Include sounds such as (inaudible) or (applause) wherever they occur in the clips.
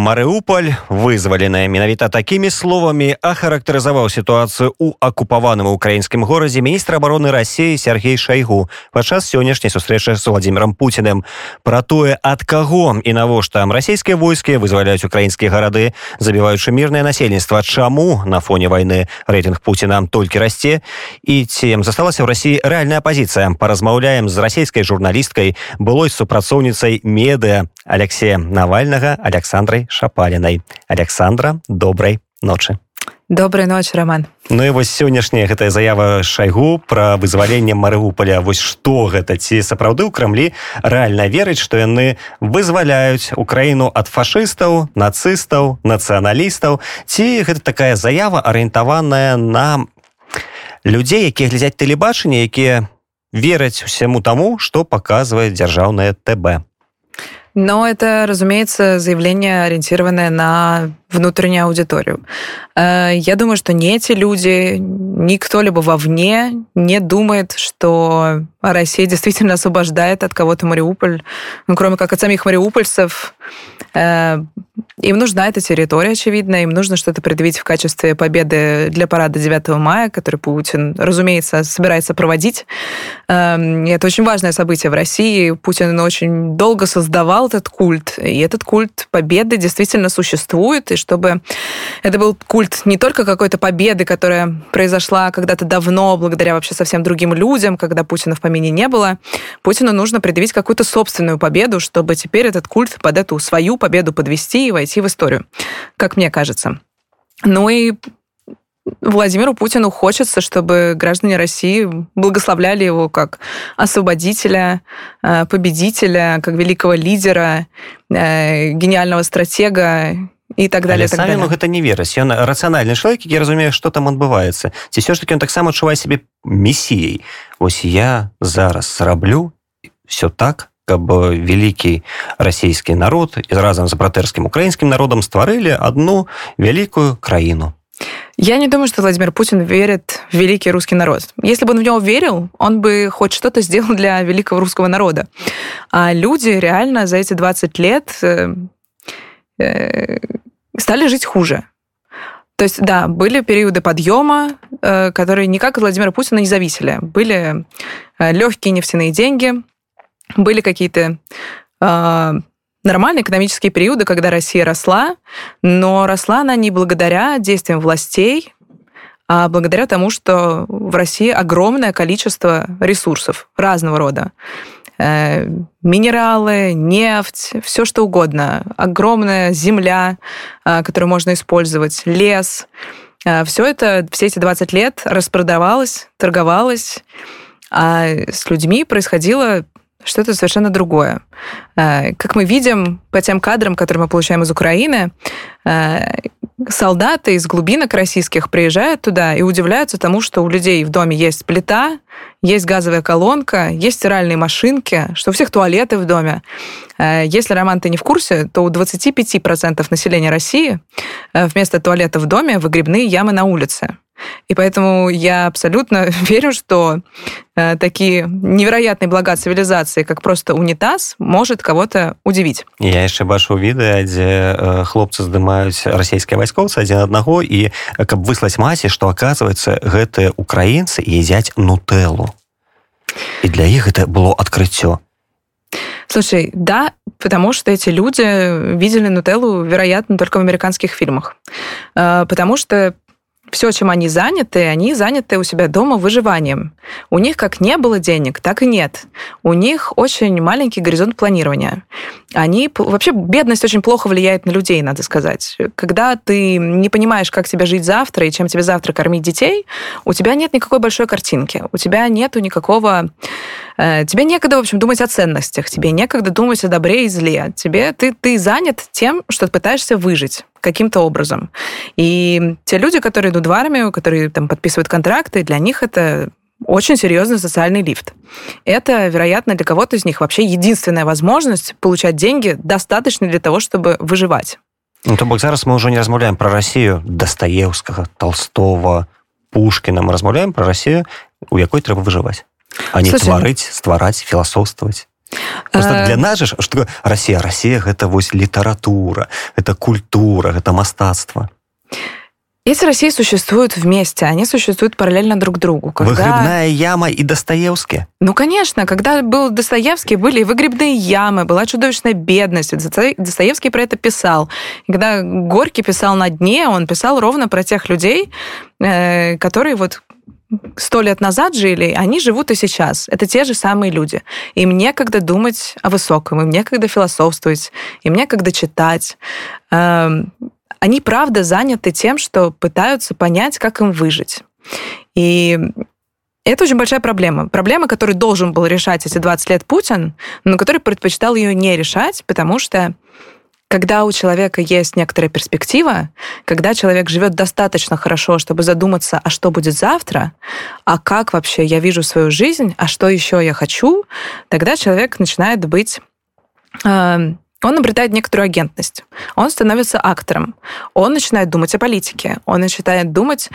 Марыуполь вызваленая менавіта такімі словамі ахарактарызаваў сітуацыю ў акупаваным украінскім горадзе міністр обороны Росіі Сергей Шайгу падчас сённяшняй сустрэчы з владимиром Путиным пра тое ад каго і навошта расійскія войскі вызваляюць украінскія гарады забіваючы мірнае насельніцтва чаму на фоне войны рэйтынг Путина толькі расце і ці засталася ў Росіі рэальная пазіцыя паразмаўляем з расійскай журналісткай былой супрацоўніцай медыа Алексея Навальнага Александрай Шапалінай. Александра, добрай ночы. Добрай ноч роман. Ну і вось сённяшняя гэтая заява шайгу пра вызваленне марыуполя вось што гэта? Ці сапраўды ў крамлі рэальна верыць што яны вызваляюць украіну ад фашыстаў нацыстаў нацыяналістаў? Ці гэта такая заява арыентаваная на людзей якія глядзяць тэлебачанне якія вераць усяму таму што паказвае дзяржаўнае тб Но это, разумеется, заявление, ориентированное на внутреннюю аудиторию. Э, я думаю, что не эти люди, ни кто-либо вовне не думает, что Россия действительно освобождает от кого-то Мариуполь, ну, кроме как от самих мариупольцев. Им нужна эта территория, очевидно, им нужно что-то предъявить в качестве победы для парада 9 мая, который Путин, разумеется, собирается проводить. Эм, это очень важное событие в России. Путин очень долго создавал этот культ, и этот культ победы действительно существует, и чтобы это был культ не только какой-то победы, которая произошла когда-то давно, благодаря вообще совсем другим людям, когда Путина в помине не было, Путину нужно предъявить какую-то собственную победу, чтобы теперь этот культ под эту свою победу подвести и войти в историю, как мне кажется. Ну и Владимиру Путину хочется, чтобы граждане России благословляли его как освободителя, э, победителя, как великого лидера, э, гениального стратега і так далее так самому гэта не вераць ён рацыянальны чалавек які разумее что там адбываецца ці все ж таки он таксама адчувае себе месіяй ось я зараз раблю все так каб вялікі расійскі народ і разам з братэрскім украінскім народам стварылі одну вялікую краіну Я не думаю, что Владимир Путин верит в великий русский народ. Если бы он в него верил, он бы хоть что-то сделал для великого русского народа. А люди реально за эти 20 лет э, э, стали жить хуже. То есть, да, были периоды подъема, э, которые никак от Владимира Путина не зависели. Были э, легкие нефтяные деньги, были какие-то э, нормальные экономические периоды, когда Россия росла, но росла она не благодаря действиям властей, а благодаря тому, что в России огромное количество ресурсов разного рода. Э, минералы, нефть, все что угодно. Огромная земля, э, которую можно использовать, лес. Э, все это, все эти 20 лет распродавалось, торговалось, а с людьми происходило что-то совершенно другое. Как мы видим по тем кадрам, которые мы получаем из Украины, солдаты из глубинок российских приезжают туда и удивляются тому, что у людей в доме есть плита, есть газовая колонка, есть стиральные машинки, что у всех туалеты в доме. Э, если, Роман, ты не в курсе, то у 25% населения России э, вместо туалета в доме выгребные ямы на улице. И поэтому я абсолютно (laughs) верю, что э, такие невероятные блага цивилизации, как просто унитаз, может кого-то удивить. Я яшчэ бачу відэа, дзе э, хлопцы здымаюць расійскія вайскоўцы адзін аднаго і каб выслаць маці, што аказваецца гэтыя украінцы едзяць нутэлу. И для их это было открытие. Слушай, да, потому что эти люди видели Нутеллу, вероятно, только в американских фильмах. Э, потому что все, чем они заняты, они заняты у себя дома выживанием. У них как не было денег, так и нет. У них очень маленький горизонт планирования. Они вообще бедность очень плохо влияет на людей, надо сказать. Когда ты не понимаешь, как тебе жить завтра и чем тебе завтра кормить детей, у тебя нет никакой большой картинки, у тебя нету никакого тебе некогда, в общем, думать о ценностях, тебе некогда думать о добре и зле. Тебе, ты, ты занят тем, что ты пытаешься выжить каким-то образом. И те люди, которые идут в армию, которые там подписывают контракты, для них это очень серьезный социальный лифт. Это, вероятно, для кого-то из них вообще единственная возможность получать деньги, достаточно для того, чтобы выживать. Ну, то бок зараз мы уже не размаўляем про Россию Достоевского, Толстого, Пушкина. Мы размаўляем про Россию, у якой трэба выживать а не Слушай, стварыць ствараць філасофстваваць Просто для нас же что Россия Россия гэта вось літаратура это культура это мастацтва эти России существуют вместе, они существуют параллельно друг другу. Когда... Выгребная яма и Достоевский? Ну, конечно. Когда был Достоевский, были и выгребные ямы, была чудовищная бедность. Достоевский про это писал. И когда Горький писал на дне, он писал ровно про тех людей, э, которые вот сто лет назад жили, они живут и сейчас. Это те же самые люди. Им некогда думать о высоком, им некогда философствовать, им некогда читать. Эм, они правда заняты тем, что пытаются понять, как им выжить. И это очень большая проблема. Проблема, которую должен был решать эти 20 лет Путин, но который предпочитал ее не решать, потому что когда у человека есть некоторая перспектива, когда человек живет достаточно хорошо, чтобы задуматься, а что будет завтра, а как вообще я вижу свою жизнь, а что еще я хочу, тогда человек начинает быть э, он обретает некоторую агентность. Он становится актором. Он начинает думать о политике. Он начинает думать,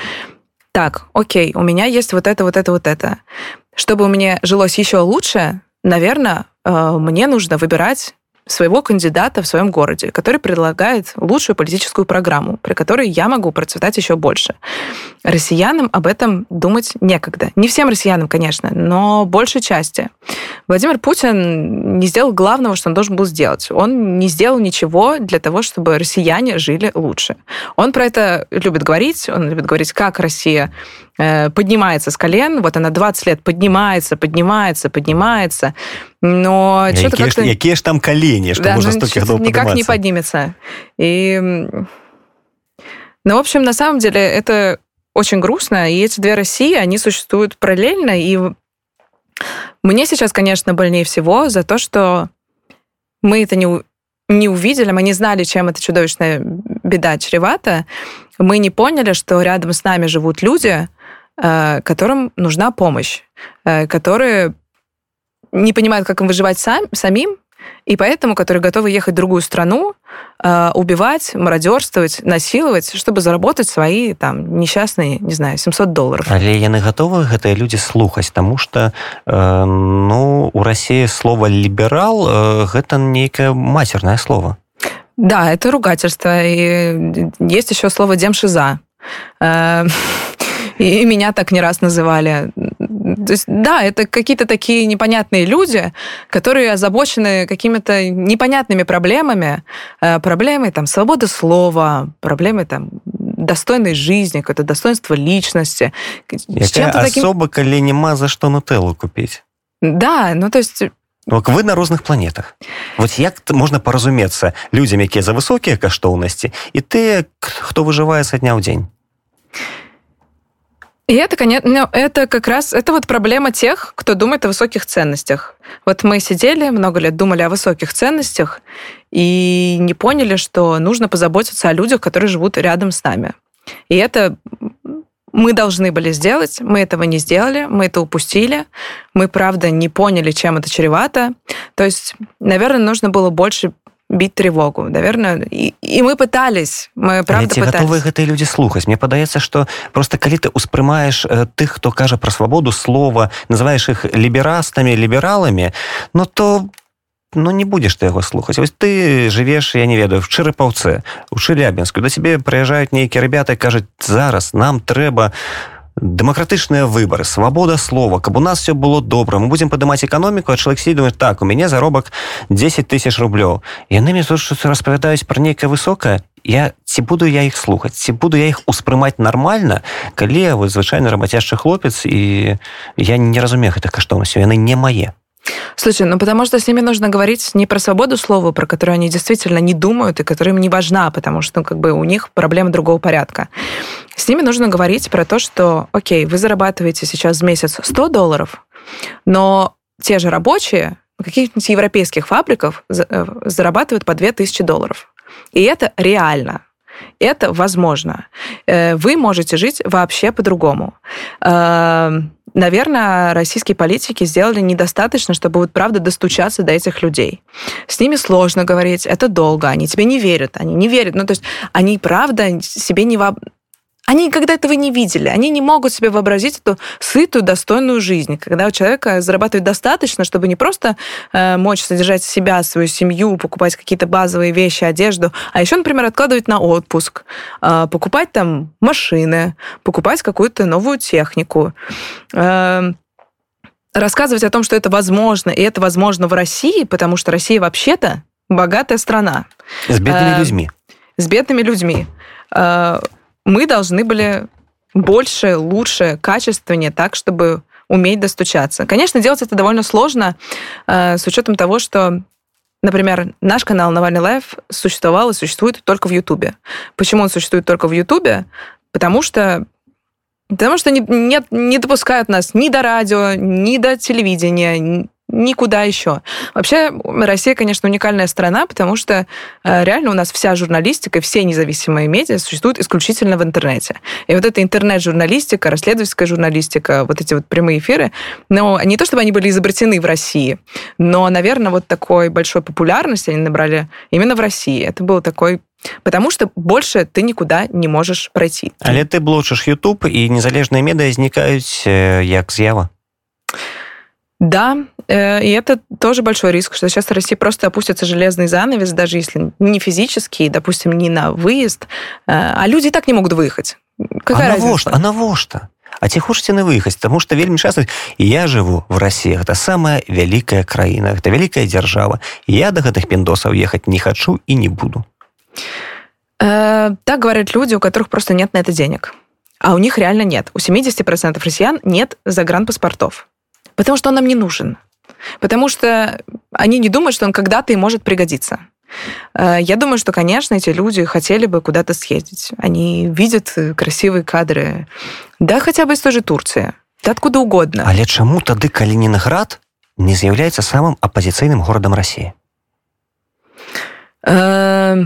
так, окей, у меня есть вот это, вот это, вот это. Чтобы мне жилось еще лучше, наверное, э, мне нужно выбирать своего кандидата в своем городе, который предлагает лучшую политическую программу, при которой я могу процветать еще больше. Россиянам об этом думать некогда. Не всем россиянам, конечно, но большей части. Владимир Путин не сделал главного, что он должен был сделать. Он не сделал ничего для того, чтобы россияне жили лучше. Он про это любит говорить, он любит говорить, как Россия поднимается с колен, вот она 20 лет поднимается, поднимается, поднимается, но что-то как-то... Какие же там колени, что да, можно ну, столько Никак не поднимется. И... Ну, в общем, на самом деле это очень грустно, и эти две России, они существуют параллельно, и мне сейчас, конечно, больнее всего за то, что мы это не, не увидели, мы не знали, чем эта чудовищная беда чревата, мы не поняли, что рядом с нами живут люди, э, которым нужна помощь, э, которые не понимают, как им выживать сам, самим, и поэтому, которые готовы ехать в другую страну, э, убивать, мародерствовать, насиловать, чтобы заработать свои там несчастные, не знаю, 700 долларов. Але яны готовы гэтыя люди слухаць, тому что э, ну, у России слово либерал э, гэта нейкае матерное слово. Да, это ругательство. И есть еще слово демшиза. (laughs) Э, и меня так не раз называли. То есть, да, это какие-то такие непонятные люди, которые озабочены какими-то непонятными проблемами, э, проблемой там свободы слова, проблемой там достойной жизни, какое-то достоинство личности. Якая таким... особо, коли нема за что нутеллу купить. Да, ну то есть вы на розных планетах вот як можна паразумецца людзям якія за высокія каштоўнасці і ты хто выжывае са дня ў дзень И это, конечно, ну, это как раз, это вот проблема тех, кто думает о высоких ценностях. Вот мы сидели много лет, думали о высоких ценностях и не поняли, что нужно позаботиться о людях, которые живут рядом с нами. И это мы должны были сделать, мы этого не сделали, мы это упустили, мы, правда, не поняли, чем это чревато. То есть, наверное, нужно было больше бить тревогу наверное. И, и мы пытались мы правда пытались. готовы гэтые люди слухаць мне падаецца что просто калі ты успрымаешь э, тых хто кажа про свабоду слова называешь их ліберастами лібералами но то ну не будешь ты яго слухаць вось ты живешь я не ведаю в чырыпаўцы у шылябінску да тебе прыязджаюць нейкія ребята кажуць зараз нам трэба у дэмакратычныя выборы свабода слова каб у нас все было добра мы будем падымаць эканоміку а чалавек думает так у мяне заробак 10 тысяч рублёў яны мне тут распавядаюць про нейкае высокае я ці буду я их слухаць ці буду я их успрымаць нормально калі вы звычайны рабацяжчы хлопец і я не разумею гэтых каштоўнасцяў яны не мае Слушай, ну потому что с ними нужно говорить не про свободу слова, про которую они действительно не думают и которая им не важна, потому что ну, как бы у них проблемы другого порядка. С ними нужно говорить про то, что, окей, вы зарабатываете сейчас в месяц 100 долларов, но те же рабочие каких-нибудь европейских фабриков э, зарабатывают по 2000 долларов. И это реально. Это возможно. Э, вы можете жить вообще по-другому. Наверное, российские политики сделали недостаточно, чтобы вот правда достучаться до этих людей. С ними сложно говорить, это долго, они тебе не верят, они не верят. Ну, то есть они правда себе не, Они никогда этого не видели. Они не могут себе вообразить эту сытую, достойную жизнь, когда у человека зарабатывает достаточно, чтобы не просто э, мочь содержать себя, свою семью, покупать какие-то базовые вещи, одежду, а еще, например, откладывать на отпуск, э, покупать там машины, покупать какую-то новую технику. Э, рассказывать о том, что это возможно, и это возможно в России, потому что Россия вообще-то богатая страна. С бедными э, людьми. С бедными людьми. Э, мы должны были больше, лучше, качественнее, так, чтобы уметь достучаться. Конечно, делать это довольно сложно, э, с учетом того, что Например, наш канал Навальный LIVE существовал и существует только в Ютубе. Почему он существует только в Ютубе? Потому что Потому что не, нет, не допускают нас ни до радио, ни до телевидения, никуда еще. Вообще, Россия, конечно, уникальная страна, потому что э, реально у нас вся журналистика, все независимые медиа существуют исключительно в интернете. И вот эта интернет-журналистика, расследовательская журналистика, вот эти вот прямые эфиры, но не то чтобы они были изобретены в России, но, наверное, вот такой большой популярности они набрали именно в России. Это был такой Потому что больше ты никуда не можешь пройти. Але ты блочыш YouTube і незалежныя медыа знікаюць як з'ява. Да, э, и это тоже большой риск, что сейчас в России просто опустится железный занавес, даже если не физический, допустим, не на выезд, э, а люди и так не могут выехать. Какая а навошта? А навошта? А ці хочаце на выехаць тому что вельмі часто я живу в России это самая вялікая краіна это вялікая дзяржава я до гэтых пиндосаў ехать не хочу и не буду э, так говорят люди у которых просто нет на это денег а у них реально нет у 70% россиян нет загранпаспортов Потому что он нам не нужен. Потому что они не думают, что он когда-то им может пригодиться. Э, я думаю, что, конечно, эти люди хотели бы куда-то съездить. Они видят красивые кадры. Да, хотя бы из той же Турции. Да откуда угодно. Але чаму тады Калининград не з'яўляецца самым апозіцыйным горадам России? Э...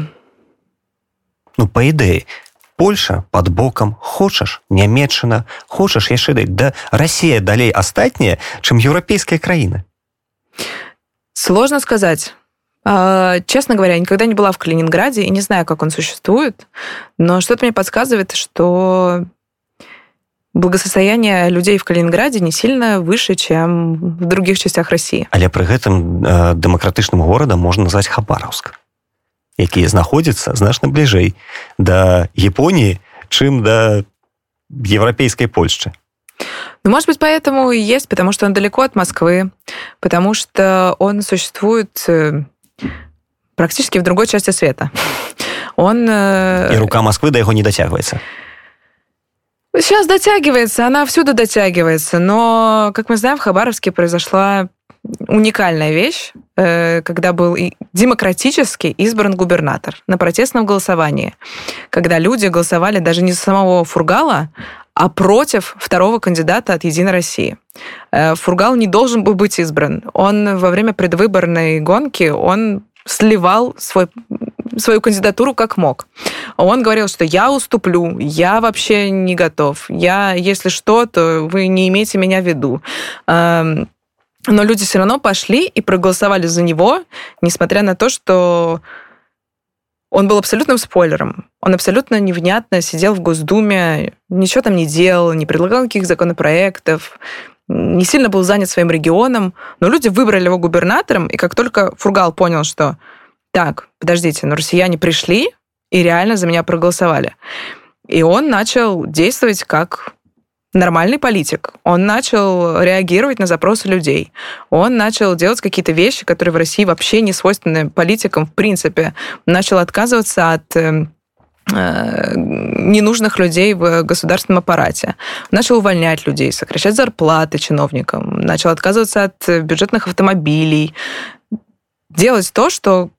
Ну, по ідэі, Польша под бокам хочаш нямметчына хочаш яшчэ да Россия далей астатняя чым еўрапейская краіна сложно сказать. А, Честно говоря, я никогда не была в Калининграде и не знаю, как он существует, но что-то мне подсказывает, что благосостояние людей в Калининграде не сильно выше, чем в других частях России. Але при гэтым э, демократычным горадам можно назвать Хабаровск якія знаходзяцца значна бліжэй да Японіі чым да европейской Польши Ну, может быть, поэтому и есть, потому что он далеко от Москвы, потому что он существует э, практически в другой части света. Он... Э, и рука Москвы до его не дотягивается. Сейчас дотягивается, она всюду дотягивается, но, как мы знаем, в Хабаровске произошла уникальная вещь, э, когда был демократически избран губернатор на протестном голосовании, когда люди голосовали даже не за самого Фургала, а против второго кандидата от «Единой России». Э, Фургал не должен был быть избран. Он во время предвыборной гонки, он сливал свой свою кандидатуру как мог. Он говорил, что я уступлю, я вообще не готов, я, если что, то вы не имеете меня в виду. Но люди все равно пошли и проголосовали за него, несмотря на то, что он был абсолютным спойлером. Он абсолютно невнятно сидел в Госдуме, ничего там не делал, не предлагал никаких законопроектов, не сильно был занят своим регионом, но люди выбрали его губернатором, и как только Фургал понял, что так, подождите, но россияне пришли и реально за меня проголосовали. И он начал действовать как нормальный политик. Он начал реагировать на запросы людей. Он начал делать какие-то вещи, которые в России вообще не свойственны политикам в принципе. Начал отказываться от э, э, ненужных людей в государственном аппарате. Начал увольнять людей, сокращать зарплаты чиновникам, начал отказываться от бюджетных автомобилей, делать то, что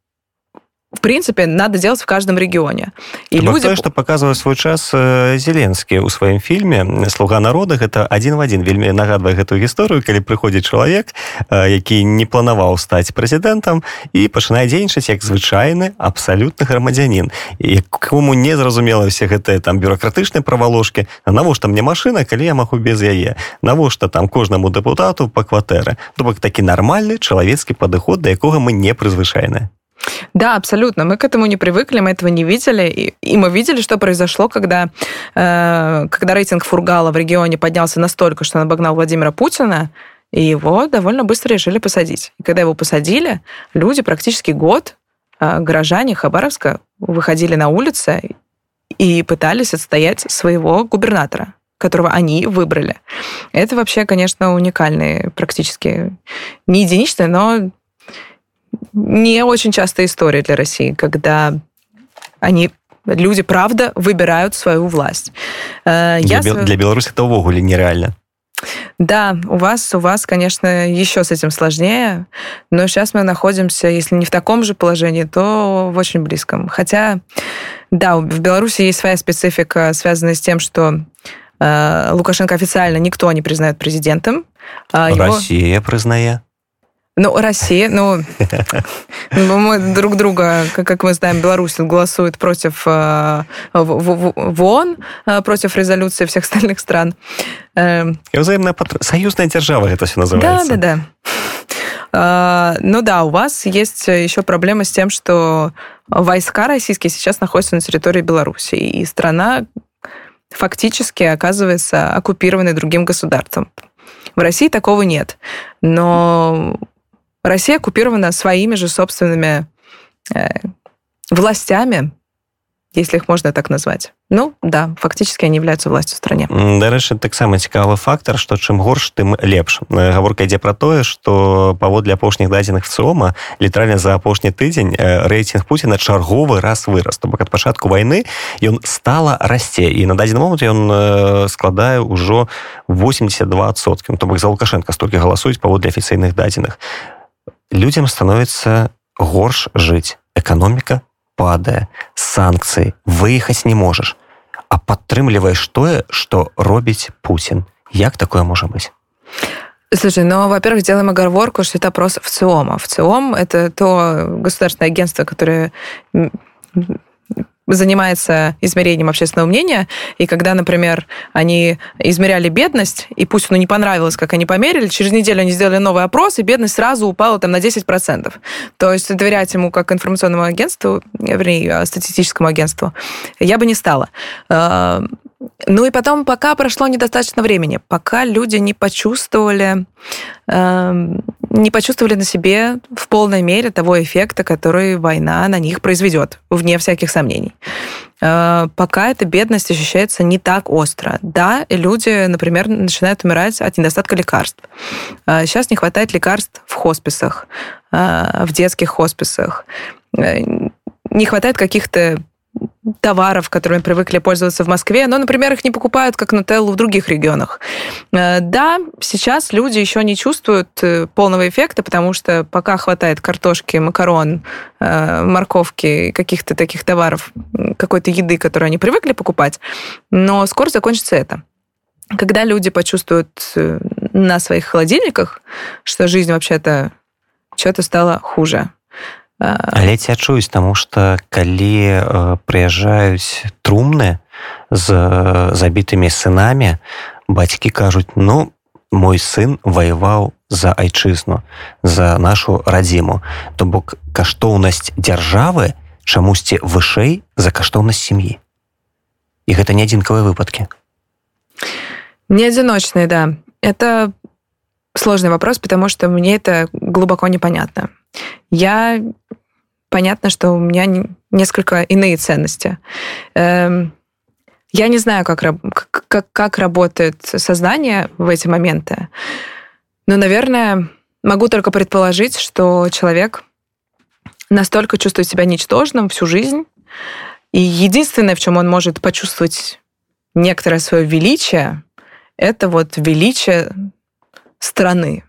в принципе, надо делать в каждом рэгіёне і Або люди тое, што паказвае свой час э, зеленскі ў сваім фільме слуга народа гэта адзін в адзін вельмі нагадвае гэтую гісторыю калі прыходзіць чалавек э, які не планаваў стаць прэзідэнтам і пачынае дзейнічаць як звычайны абсалютны грамадзянін. Якому не зразумела все гэтыя там бюракратычныя праваложкі навошта мне машына калі я магу без яе? Навошта там кожнаму дэпутату па кватэры? То бок такі нармальны чалавецкі падыход да якога мы не прызвычайныя. Да, абсолютно. Мы к этому не привыкли, мы этого не видели. И, мы видели, что произошло, когда, э, когда рейтинг Фургала в регионе поднялся настолько, что он обогнал Владимира Путина, и его довольно быстро решили посадить. И когда его посадили, люди практически год, э, горожане Хабаровска, выходили на улицы и пытались отстоять своего губернатора которого они выбрали. Это вообще, конечно, уникальные, практически не единичные, но не очень частая история для России, когда они люди, правда, выбирают свою власть. Э, для, Я... для Беларуси это увогуле нереально. Да, у вас, у вас, конечно, еще с этим сложнее, но сейчас мы находимся, если не в таком же положении, то в очень близком. Хотя, да, в Беларуси есть своя специфика, связанная с тем, что э, Лукашенко официально никто не признает президентом. А Россия его... признает. Ну, Россия, ну, (laughs) ну, мы друг друга, как мы знаем, Беларусь голосует против э, в ООН, э, против резолюции всех остальных стран. Эм. И взаимная союзная держава это все называется. Да, да, да. Ну да, у вас есть еще проблема с тем, что войска российские сейчас находятся на территории Беларуси, и страна фактически оказывается оккупированной другим государством. В России такого нет. Но Россия оккупирована своими же собственными э, властями, если их можна так назваць ну да фактически они являются властью в стране дарэчы таксама цікавы фактор что чым горш тым лепш э, гаворка ідзе про тое что паводле апошніх дадзеных циома літральна за апошні тыдзень э, рэйтинг Пуціна чарговы раз вырас то бок ад пачатку войны ён стала расце і на дадзены момант ён складае ўжо 82соткам то бок за лукашенко столькі галасуюць паводле афіцыйных дадзеных людям становится горш жыць эканоміка падае санкцыі выехаць не можаш а падтрымліваеш тое что робіць Путін як такое можа быць Слушай, ну, во-первых, делаем оговорку, что это опрос ВЦИОМа. ВЦИОМ – это то государственное агентство, которое занимается измерением общественного мнения, и когда, например, они измеряли бедность, и пусть ну, не понравилось, как они померили, через неделю они сделали новый опрос, и бедность сразу упала там на 10%. То есть доверять ему как информационному агентству, вернее, статистическому агентству, я бы не стала. Э, ну и потом, пока прошло недостаточно времени, пока люди не почувствовали, э, не почувствовали на себе в полной мере того эффекта, который война на них произведет, вне всяких сомнений. Э, пока эта бедность ощущается не так остро. Да, люди, например, начинают умирать от недостатка лекарств. Э, сейчас не хватает лекарств в хосписах, э, в детских хосписах. Э, не хватает каких-то товаров, которыми привыкли пользоваться в Москве, но, например, их не покупают как нутеллу в других регионах. Э, да, сейчас люди еще не чувствуют э, полного эффекта, потому что пока хватает картошки, макарон, э, морковки, каких-то таких товаров, какой-то еды, которую они привыкли покупать, но скоро закончится это. Когда люди почувствуют на своих холодильниках, что жизнь вообще-то что-то стало хуже, але ці адчуюць таму что калі прыязджаюць трумны з забітымі сынамі бацькі кажуць ну мой сын ваяваў за айчызну за нашу радзіму то бок каштоўнасць дзяржавы чамусьці вышэй за каштоўнасць сям'і. І гэта не адзінкавыя выпадкі. Не адзіночные да. Это сложный вопрос потому что мне это глубоко непонятно. Я понятно, что у меня несколько иные ценности. Эм, я не знаю, как, как, как работает сознание в эти моменты, но, наверное, могу только предположить, что человек настолько чувствует себя ничтожным всю жизнь, и единственное, в чем он может почувствовать некоторое свое величие, это вот величие страны,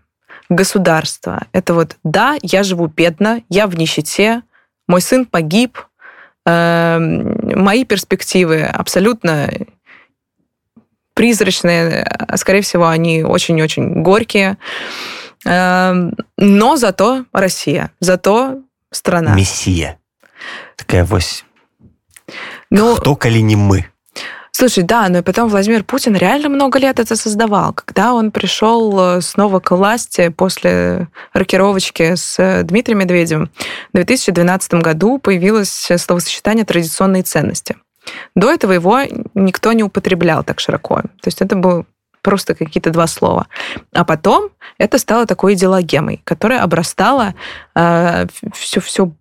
государства. Это вот, да, я живу бедно, я в нищете, мой сын погиб, эм, мои перспективы абсолютно призрачные, а скорее всего, они очень-очень горькие. Эм, но зато Россия, зато страна. Мессия. Такая вось. Ну, Хто, калі не мы? Слушай, да, но потом Владимир Путин реально много лет это создавал. Когда он пришел э, снова к власти после рокировочки с Дмитрием Медведевым, в 2012 году появилось словосочетание «традиционные ценности». До этого его никто не употреблял так широко. То есть это было просто какие-то два слова. А потом это стало такой идеологемой, которая обрастала э, все, все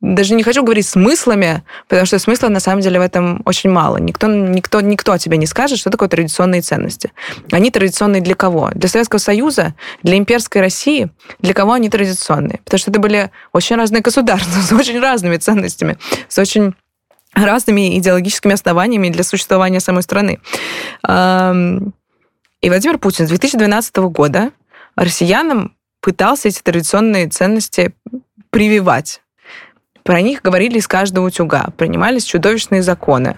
даже не хочу говорить смыслами, потому что смысла на самом деле в этом очень мало. Никто, никто, никто тебе не скажет, что такое традиционные ценности. Они традиционные для кого? Для Советского Союза, для имперской России. Для кого они традиционные? Потому что это были очень разные государства с очень разными ценностями, с очень разными идеологическими основаниями для существования самой страны. И Владимир Путин с 2012 года россиянам пытался эти традиционные ценности прививать про них говорили из каждого утюга. Принимались чудовищные законы,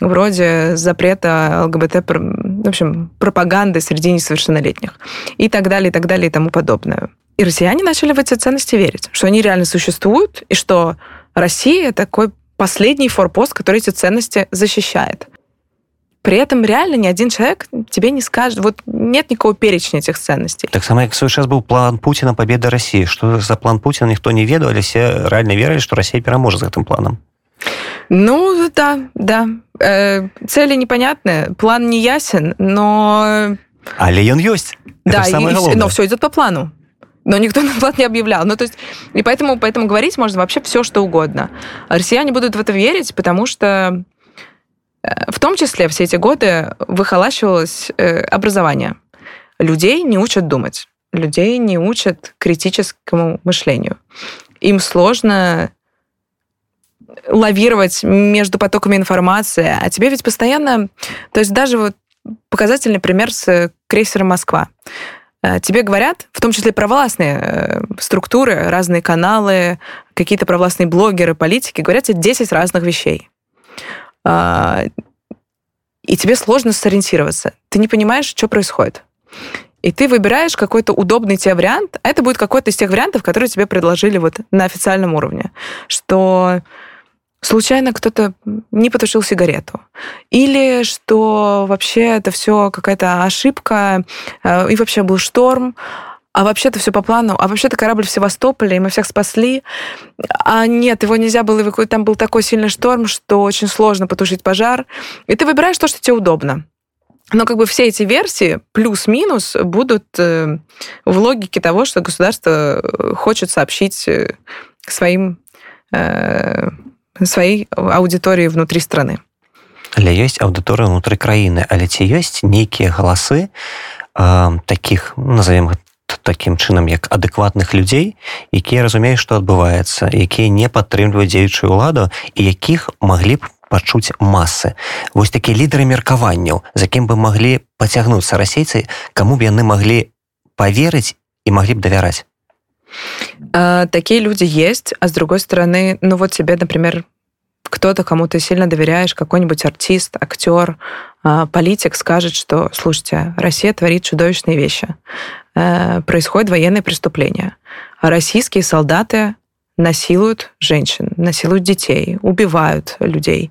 вроде запрета ЛГБТ, в общем, пропаганды среди несовершеннолетних и так далее, и так далее, и тому подобное. И россияне начали в эти ценности верить, что они реально существуют, и что Россия такой последний форпост, который эти ценности защищает. При этом реально ни один человек тебе не скажет, вот нет никакого перечня этих ценностей. Так само, как сейчас был план Путина победы России. Что за план Путина, никто не ведал, или все реально верили, что Россия переможет за этим планом? Ну, да, да. Э, цели непонятны, план не ясен, но... Але ён ёсць. Да, и, но все идет по плану но никто (laughs) на план не объявлял. Ну, то есть, и поэтому, поэтому говорить можно вообще все, что угодно. Россияне будут в это верить, потому что Э, в том числе все эти годы выхолащивалось э, образование. Людей не учат думать, людей не учат критическому мышлению. Им сложно лавировать между потоками информации, а тебе ведь постоянно... То есть даже вот показательный пример с крейсером «Москва». Э, тебе говорят, в том числе провластные структуры, разные каналы, какие-то провластные блогеры, политики, говорят тебе 10 разных вещей. А, и тебе сложно сориентироваться. Ты не понимаешь, что происходит. И ты выбираешь какой-то удобный тебе вариант, а это будет какой-то из тех вариантов, которые тебе предложили вот на официальном уровне, что случайно кто-то не потушил сигарету, или что вообще это все какая-то ошибка, э, и вообще был шторм, а вообще-то все по плану, а вообще-то корабль в Севастополе, и мы всех спасли, а нет, его нельзя было эвакуировать, там был такой сильный шторм, что очень сложно потушить пожар, и ты выбираешь то, что тебе удобно. Но как бы все эти версии плюс-минус будут э, в логике того, что государство э, хочет сообщить э, своим своей аудитории внутри страны. Але ёсць аўдыторыя ўнутры краіны, але ці ёсць нейкія галасы э, таких назовем таким чынам як адэкватных людзей якія разумеюць што адбываецца якія не падтрымліваюць дзеючую ўладу і якіх маглі б пачуць масы вось такія лідары меркаванняў за кім бы маглі пацягнуцца расейцы каму б яны маглі поверыць і маглі б давяраць такие люди есть а с другой стороны ну вот тебе например кто-то, кому ты сильно доверяешь, какой-нибудь артист, актер, политик скажет, что, слушайте, Россия творит чудовищные вещи. Э, происходит военное преступление. Российские солдаты насилуют женщин, насилуют детей, убивают людей.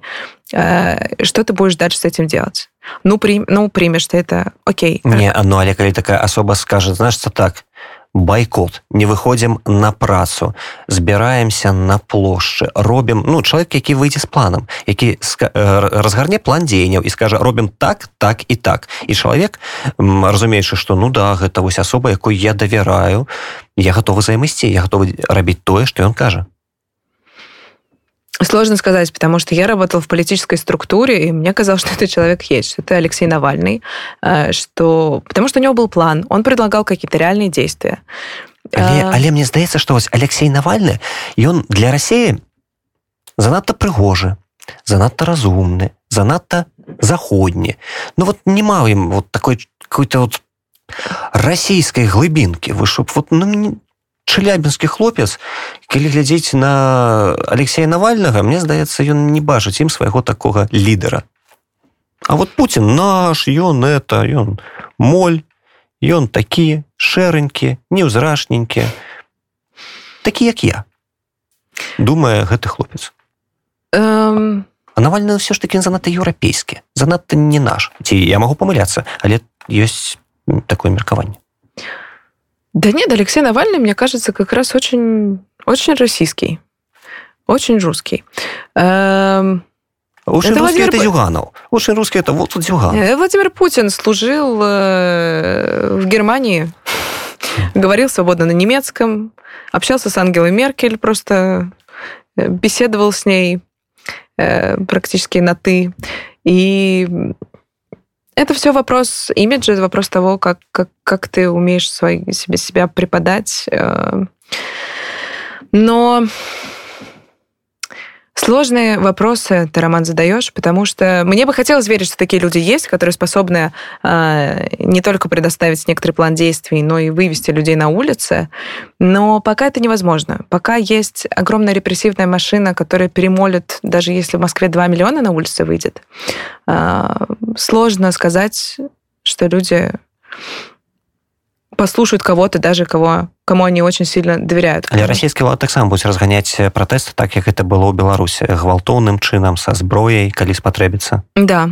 Э, что ты будешь дальше с этим делать? Ну, при, ну примешь ты это, окей. Не, ну, але калі такая особа скажет, знаешь, что так, байкот не выходзім на працу збіраемся на плошчы робім ну чалавек які выйдзе з планам які разгарне план дзеянняў і скажа робім так так і так і чалавек разумеючы што ну да гэта вось асоба якой я давяраю я готовы займысці я готовы рабіць тое што ён кажа Сложно сказать, потому что я работала в политической структуре, и мне казалось, что этот человек есть, что это Алексей Навальный, э, что... потому что у него был план, он предлагал какие-то реальные действия. Але, а... але мне здаецца, што вось Алексей Навальны ён для России занадта прыгожы, занадта разумны, занадта заходні. Ну вот не маў ім вот такой какой-то вот расійскай глыбінкі вы чтоб вот ну, чалябінскі хлопец. Калі глядзець на алексея навальнага мне здаецца ён не бачыць ім свайго такога лідара. А вот Путін наш ён это ён моль ён такі шэранькі неўзрашненькі такі як я думае гэты хлопец. Эм, а навальны ўсё ж таки занадта еўрапейскі занадта не наш. Ці я могу памыляцца але ёсць такое меркаванне да нет алексей навальный мне кажется как раз очень очень российский очень русский эм... Очень это русский Владимир... это Зюганов. Очень русский это вот Зюганов. Э, Владимир Путин служил э, в Германии, говорил свободно на немецком, общался с Ангелой Меркель, просто э, беседовал с ней практически на «ты». И это все вопрос имиджа, вопрос того, как, как, как ты умеешь свой, себе себя преподать. Но Сложные вопросы ты, Роман, задаешь, потому что мне бы хотелось верить, что такие люди есть, которые способны э, не только предоставить некоторый план действий, но и вывести людей на улицы. Но пока это невозможно. Пока есть огромная репрессивная машина, которая перемолит, даже если в Москве 2 миллиона на улице выйдет, э, сложно сказать, что люди послушают кого-то даже кого кому они очень сильно доверяют але расійскі лад таксама будуць разганяць пратэст так як это было ў беларусі гвалтоўным чынам са зброяй калі спатрэбіцца да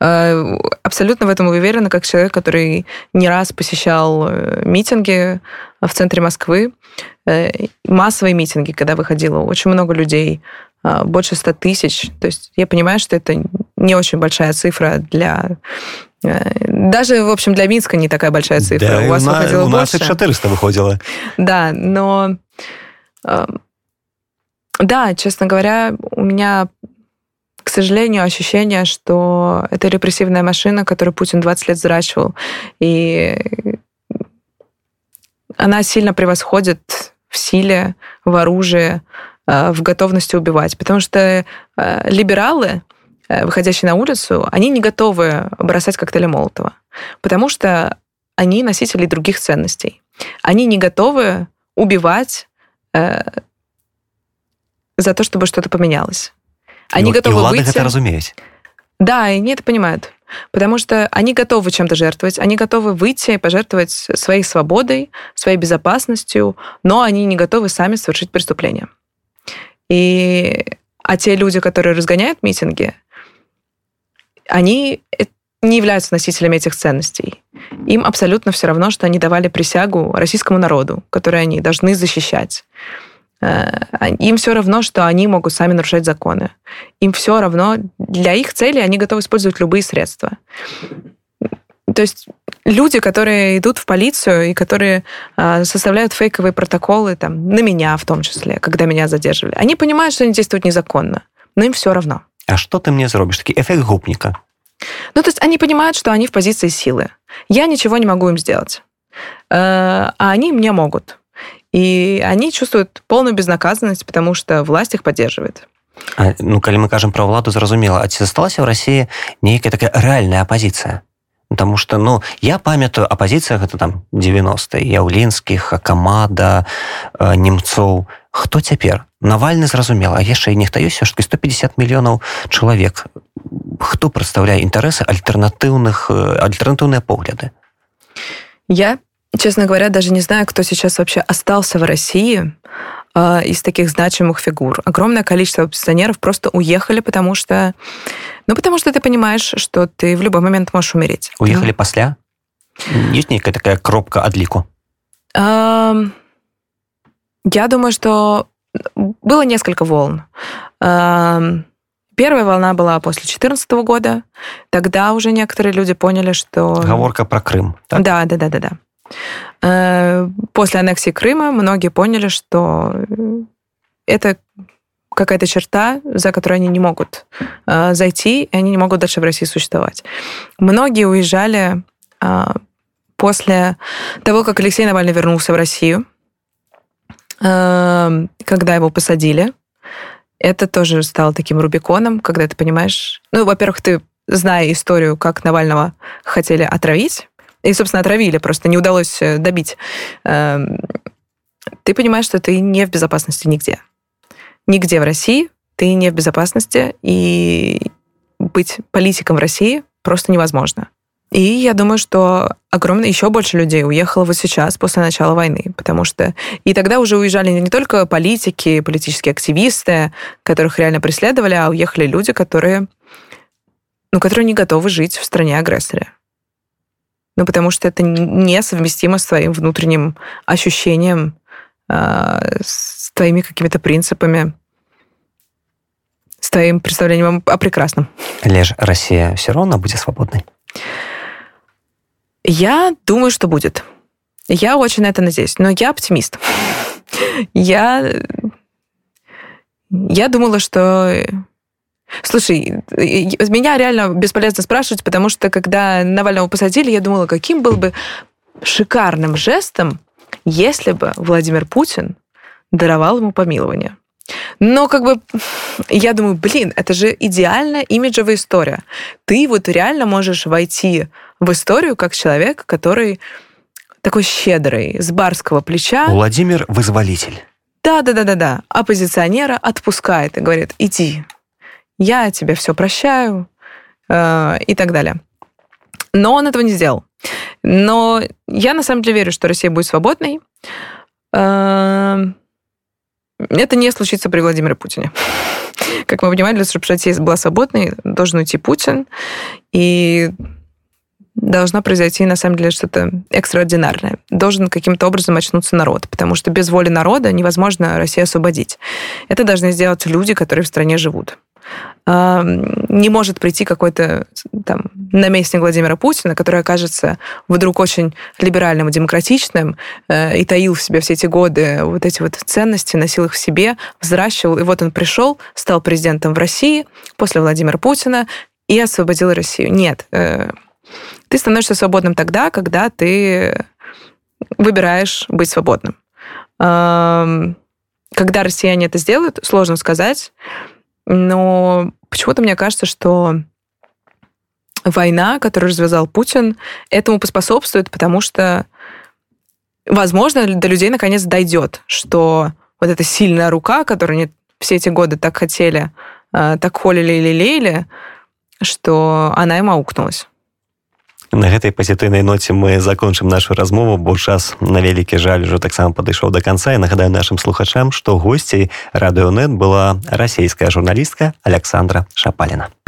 э, абсолютно в этом уверена как человек который не раз посещал э, митинги в центре москвы э, массовые митинги когда выходило очень много людей больше 100 тысяч то есть я понимаю что это не очень большая цифра для даже, в общем, для Минска не такая большая цифра. Да, у вас на, выходило у нас больше. 400 выходило. Да, но... Да, честно говоря, у меня, к сожалению, ощущение, что это репрессивная машина, которую Путин 20 лет взращивал, и она сильно превосходит в силе, в оружии, в готовности убивать. Потому что либералы, Э, выходящие на улицу, они не готовы бросать коктейли Молотова, потому что они носители других ценностей. Они не готовы убивать э, за то, чтобы что-то поменялось. Они и, готовы и выйти... это разумеюсь. Да, и они это понимают. Потому что они готовы чем-то жертвовать, они готовы выйти и пожертвовать своей свободой, своей безопасностью, но они не готовы сами совершить преступление. И... А те люди, которые разгоняют митинги, они не являются носителями этих ценностей. Им абсолютно все равно, что они давали присягу российскому народу, который они должны защищать. Э, им все равно, что они могут сами нарушать законы. Им все равно, для их целей они готовы использовать любые средства. То есть люди, которые идут в полицию и которые э, составляют фейковые протоколы, там, на меня в том числе, когда меня задерживали, они понимают, что они действуют незаконно, но им все равно А что ты мне зробишь? Такий эффект гопника. Ну, то есть они понимают, что они в позиции силы. Я ничего не могу им сделать. Э, а они мне могут. И они чувствуют полную безнаказанность, потому что власть их поддерживает. А, ну, калі мы кажам пра ўладу зразумела, а ці засталася ў рассіі нейкая такая рэальная апазіцыя Потому что ну я памятаю апозіцыя гэта там 90 яўлінскіх камада э, немцоў хто цяпер навальны зразумела а яшчэ і нехта ёсць ж 150 мільёнаў чалавек хто прадстаўляе інтарэсы альтэрнатыўных э, альтэрнатыўныя погляды я честно говоря даже не знаю кто сейчас вообще остался в России э, из таких значимых фигур огромное количество оппозиционеров просто уехали потому что Ну, потому что ты понимаешь, что ты в любой момент можешь умереть. Уехали ну. пасля? Есть некая такая кропка отлику? я думаю, что было несколько волн. Первая волна была после 2014 года. Тогда уже некоторые люди поняли, что... Оговорка про Крым. Так? Да, да, да, да, да. Э, после аннексии Крыма многие поняли, что это какая-то черта, за которой они не могут э, зайти, и они не могут дальше в России существовать. Многие уезжали э, после того, как Алексей Навальный вернулся в Россию, когда его посадили. Это тоже стало таким рубиконом, когда ты понимаешь... Ну, во-первых, ты, зная историю, как Навального хотели отравить, и, собственно, отравили, просто не удалось э, добить, э, ты понимаешь, что ты не в безопасности нигде нигде в России ты не в безопасности, и быть политиком в России просто невозможно. И я думаю, что огромное еще больше людей уехало вот сейчас, после начала войны, потому что и тогда уже уезжали не только политики, политические активисты, которых реально преследовали, а уехали люди, которые, ну, которые не готовы жить в стране агрессора. Ну, потому что это несовместимо с твоим внутренним ощущением, э, с твоими какими-то принципами, с твоим представлением о прекрасном. Лишь Россия все равно будет свободной. Я думаю, что будет. Я очень на это надеюсь. Но я оптимист. (laughs) Я... Я думала, что... Слушай, меня реально бесполезно спрашивать, потому что когда Навального посадили, я думала, каким был бы шикарным жестом, если бы Владимир Путин даровал ему помилование. Но как бы я думаю, блин, это же идеальная имиджевая история. Ты вот реально можешь войти в историю как человек, который такой щедрый, с барского плеча. Владимир Вызволитель. Да, да, да, да, да. Оппозиционера отпускает и говорит: иди, я тебе все прощаю э, и так далее. Но он этого не сделал. Но я на самом деле верю, что Россия будет свободной. Э, это не случится при Владимире Путине. Как мы понимаем, для того, чтобы Россия была свободной, должен уйти Путин. И должно произойти, на самом деле, что-то экстраординарное. Должен каким-то образом очнуться народ, потому что без воли народа невозможно Россию освободить. Это должны сделать люди, которые в стране живут. Не может прийти какой-то там наместник Владимира Путина, который окажется вдруг очень либеральным и демократичным э, и таил в себе все эти годы вот эти вот ценности, носил их в себе, взращивал, и вот он пришел, стал президентом в России после Владимира Путина и освободил Россию. Нет, э, ты становишься свободным тогда, когда ты выбираешь быть свободным. Когда россияне это сделают, сложно сказать, но почему-то мне кажется, что война, которую развязал Путин, этому поспособствует, потому что, возможно, до людей наконец дойдет, что вот эта сильная рука, которую они все эти годы так хотели, э, так холили или лелеяли, что она им аукнулась. На гэтай пазітыўнай ноце мы закончым нашу размову бо час на вялікі жаль ужо таксама падышоў до конца. І нагадаю нашим слухачам што госцей радыонет была расійская журналістка александра шапаліна жить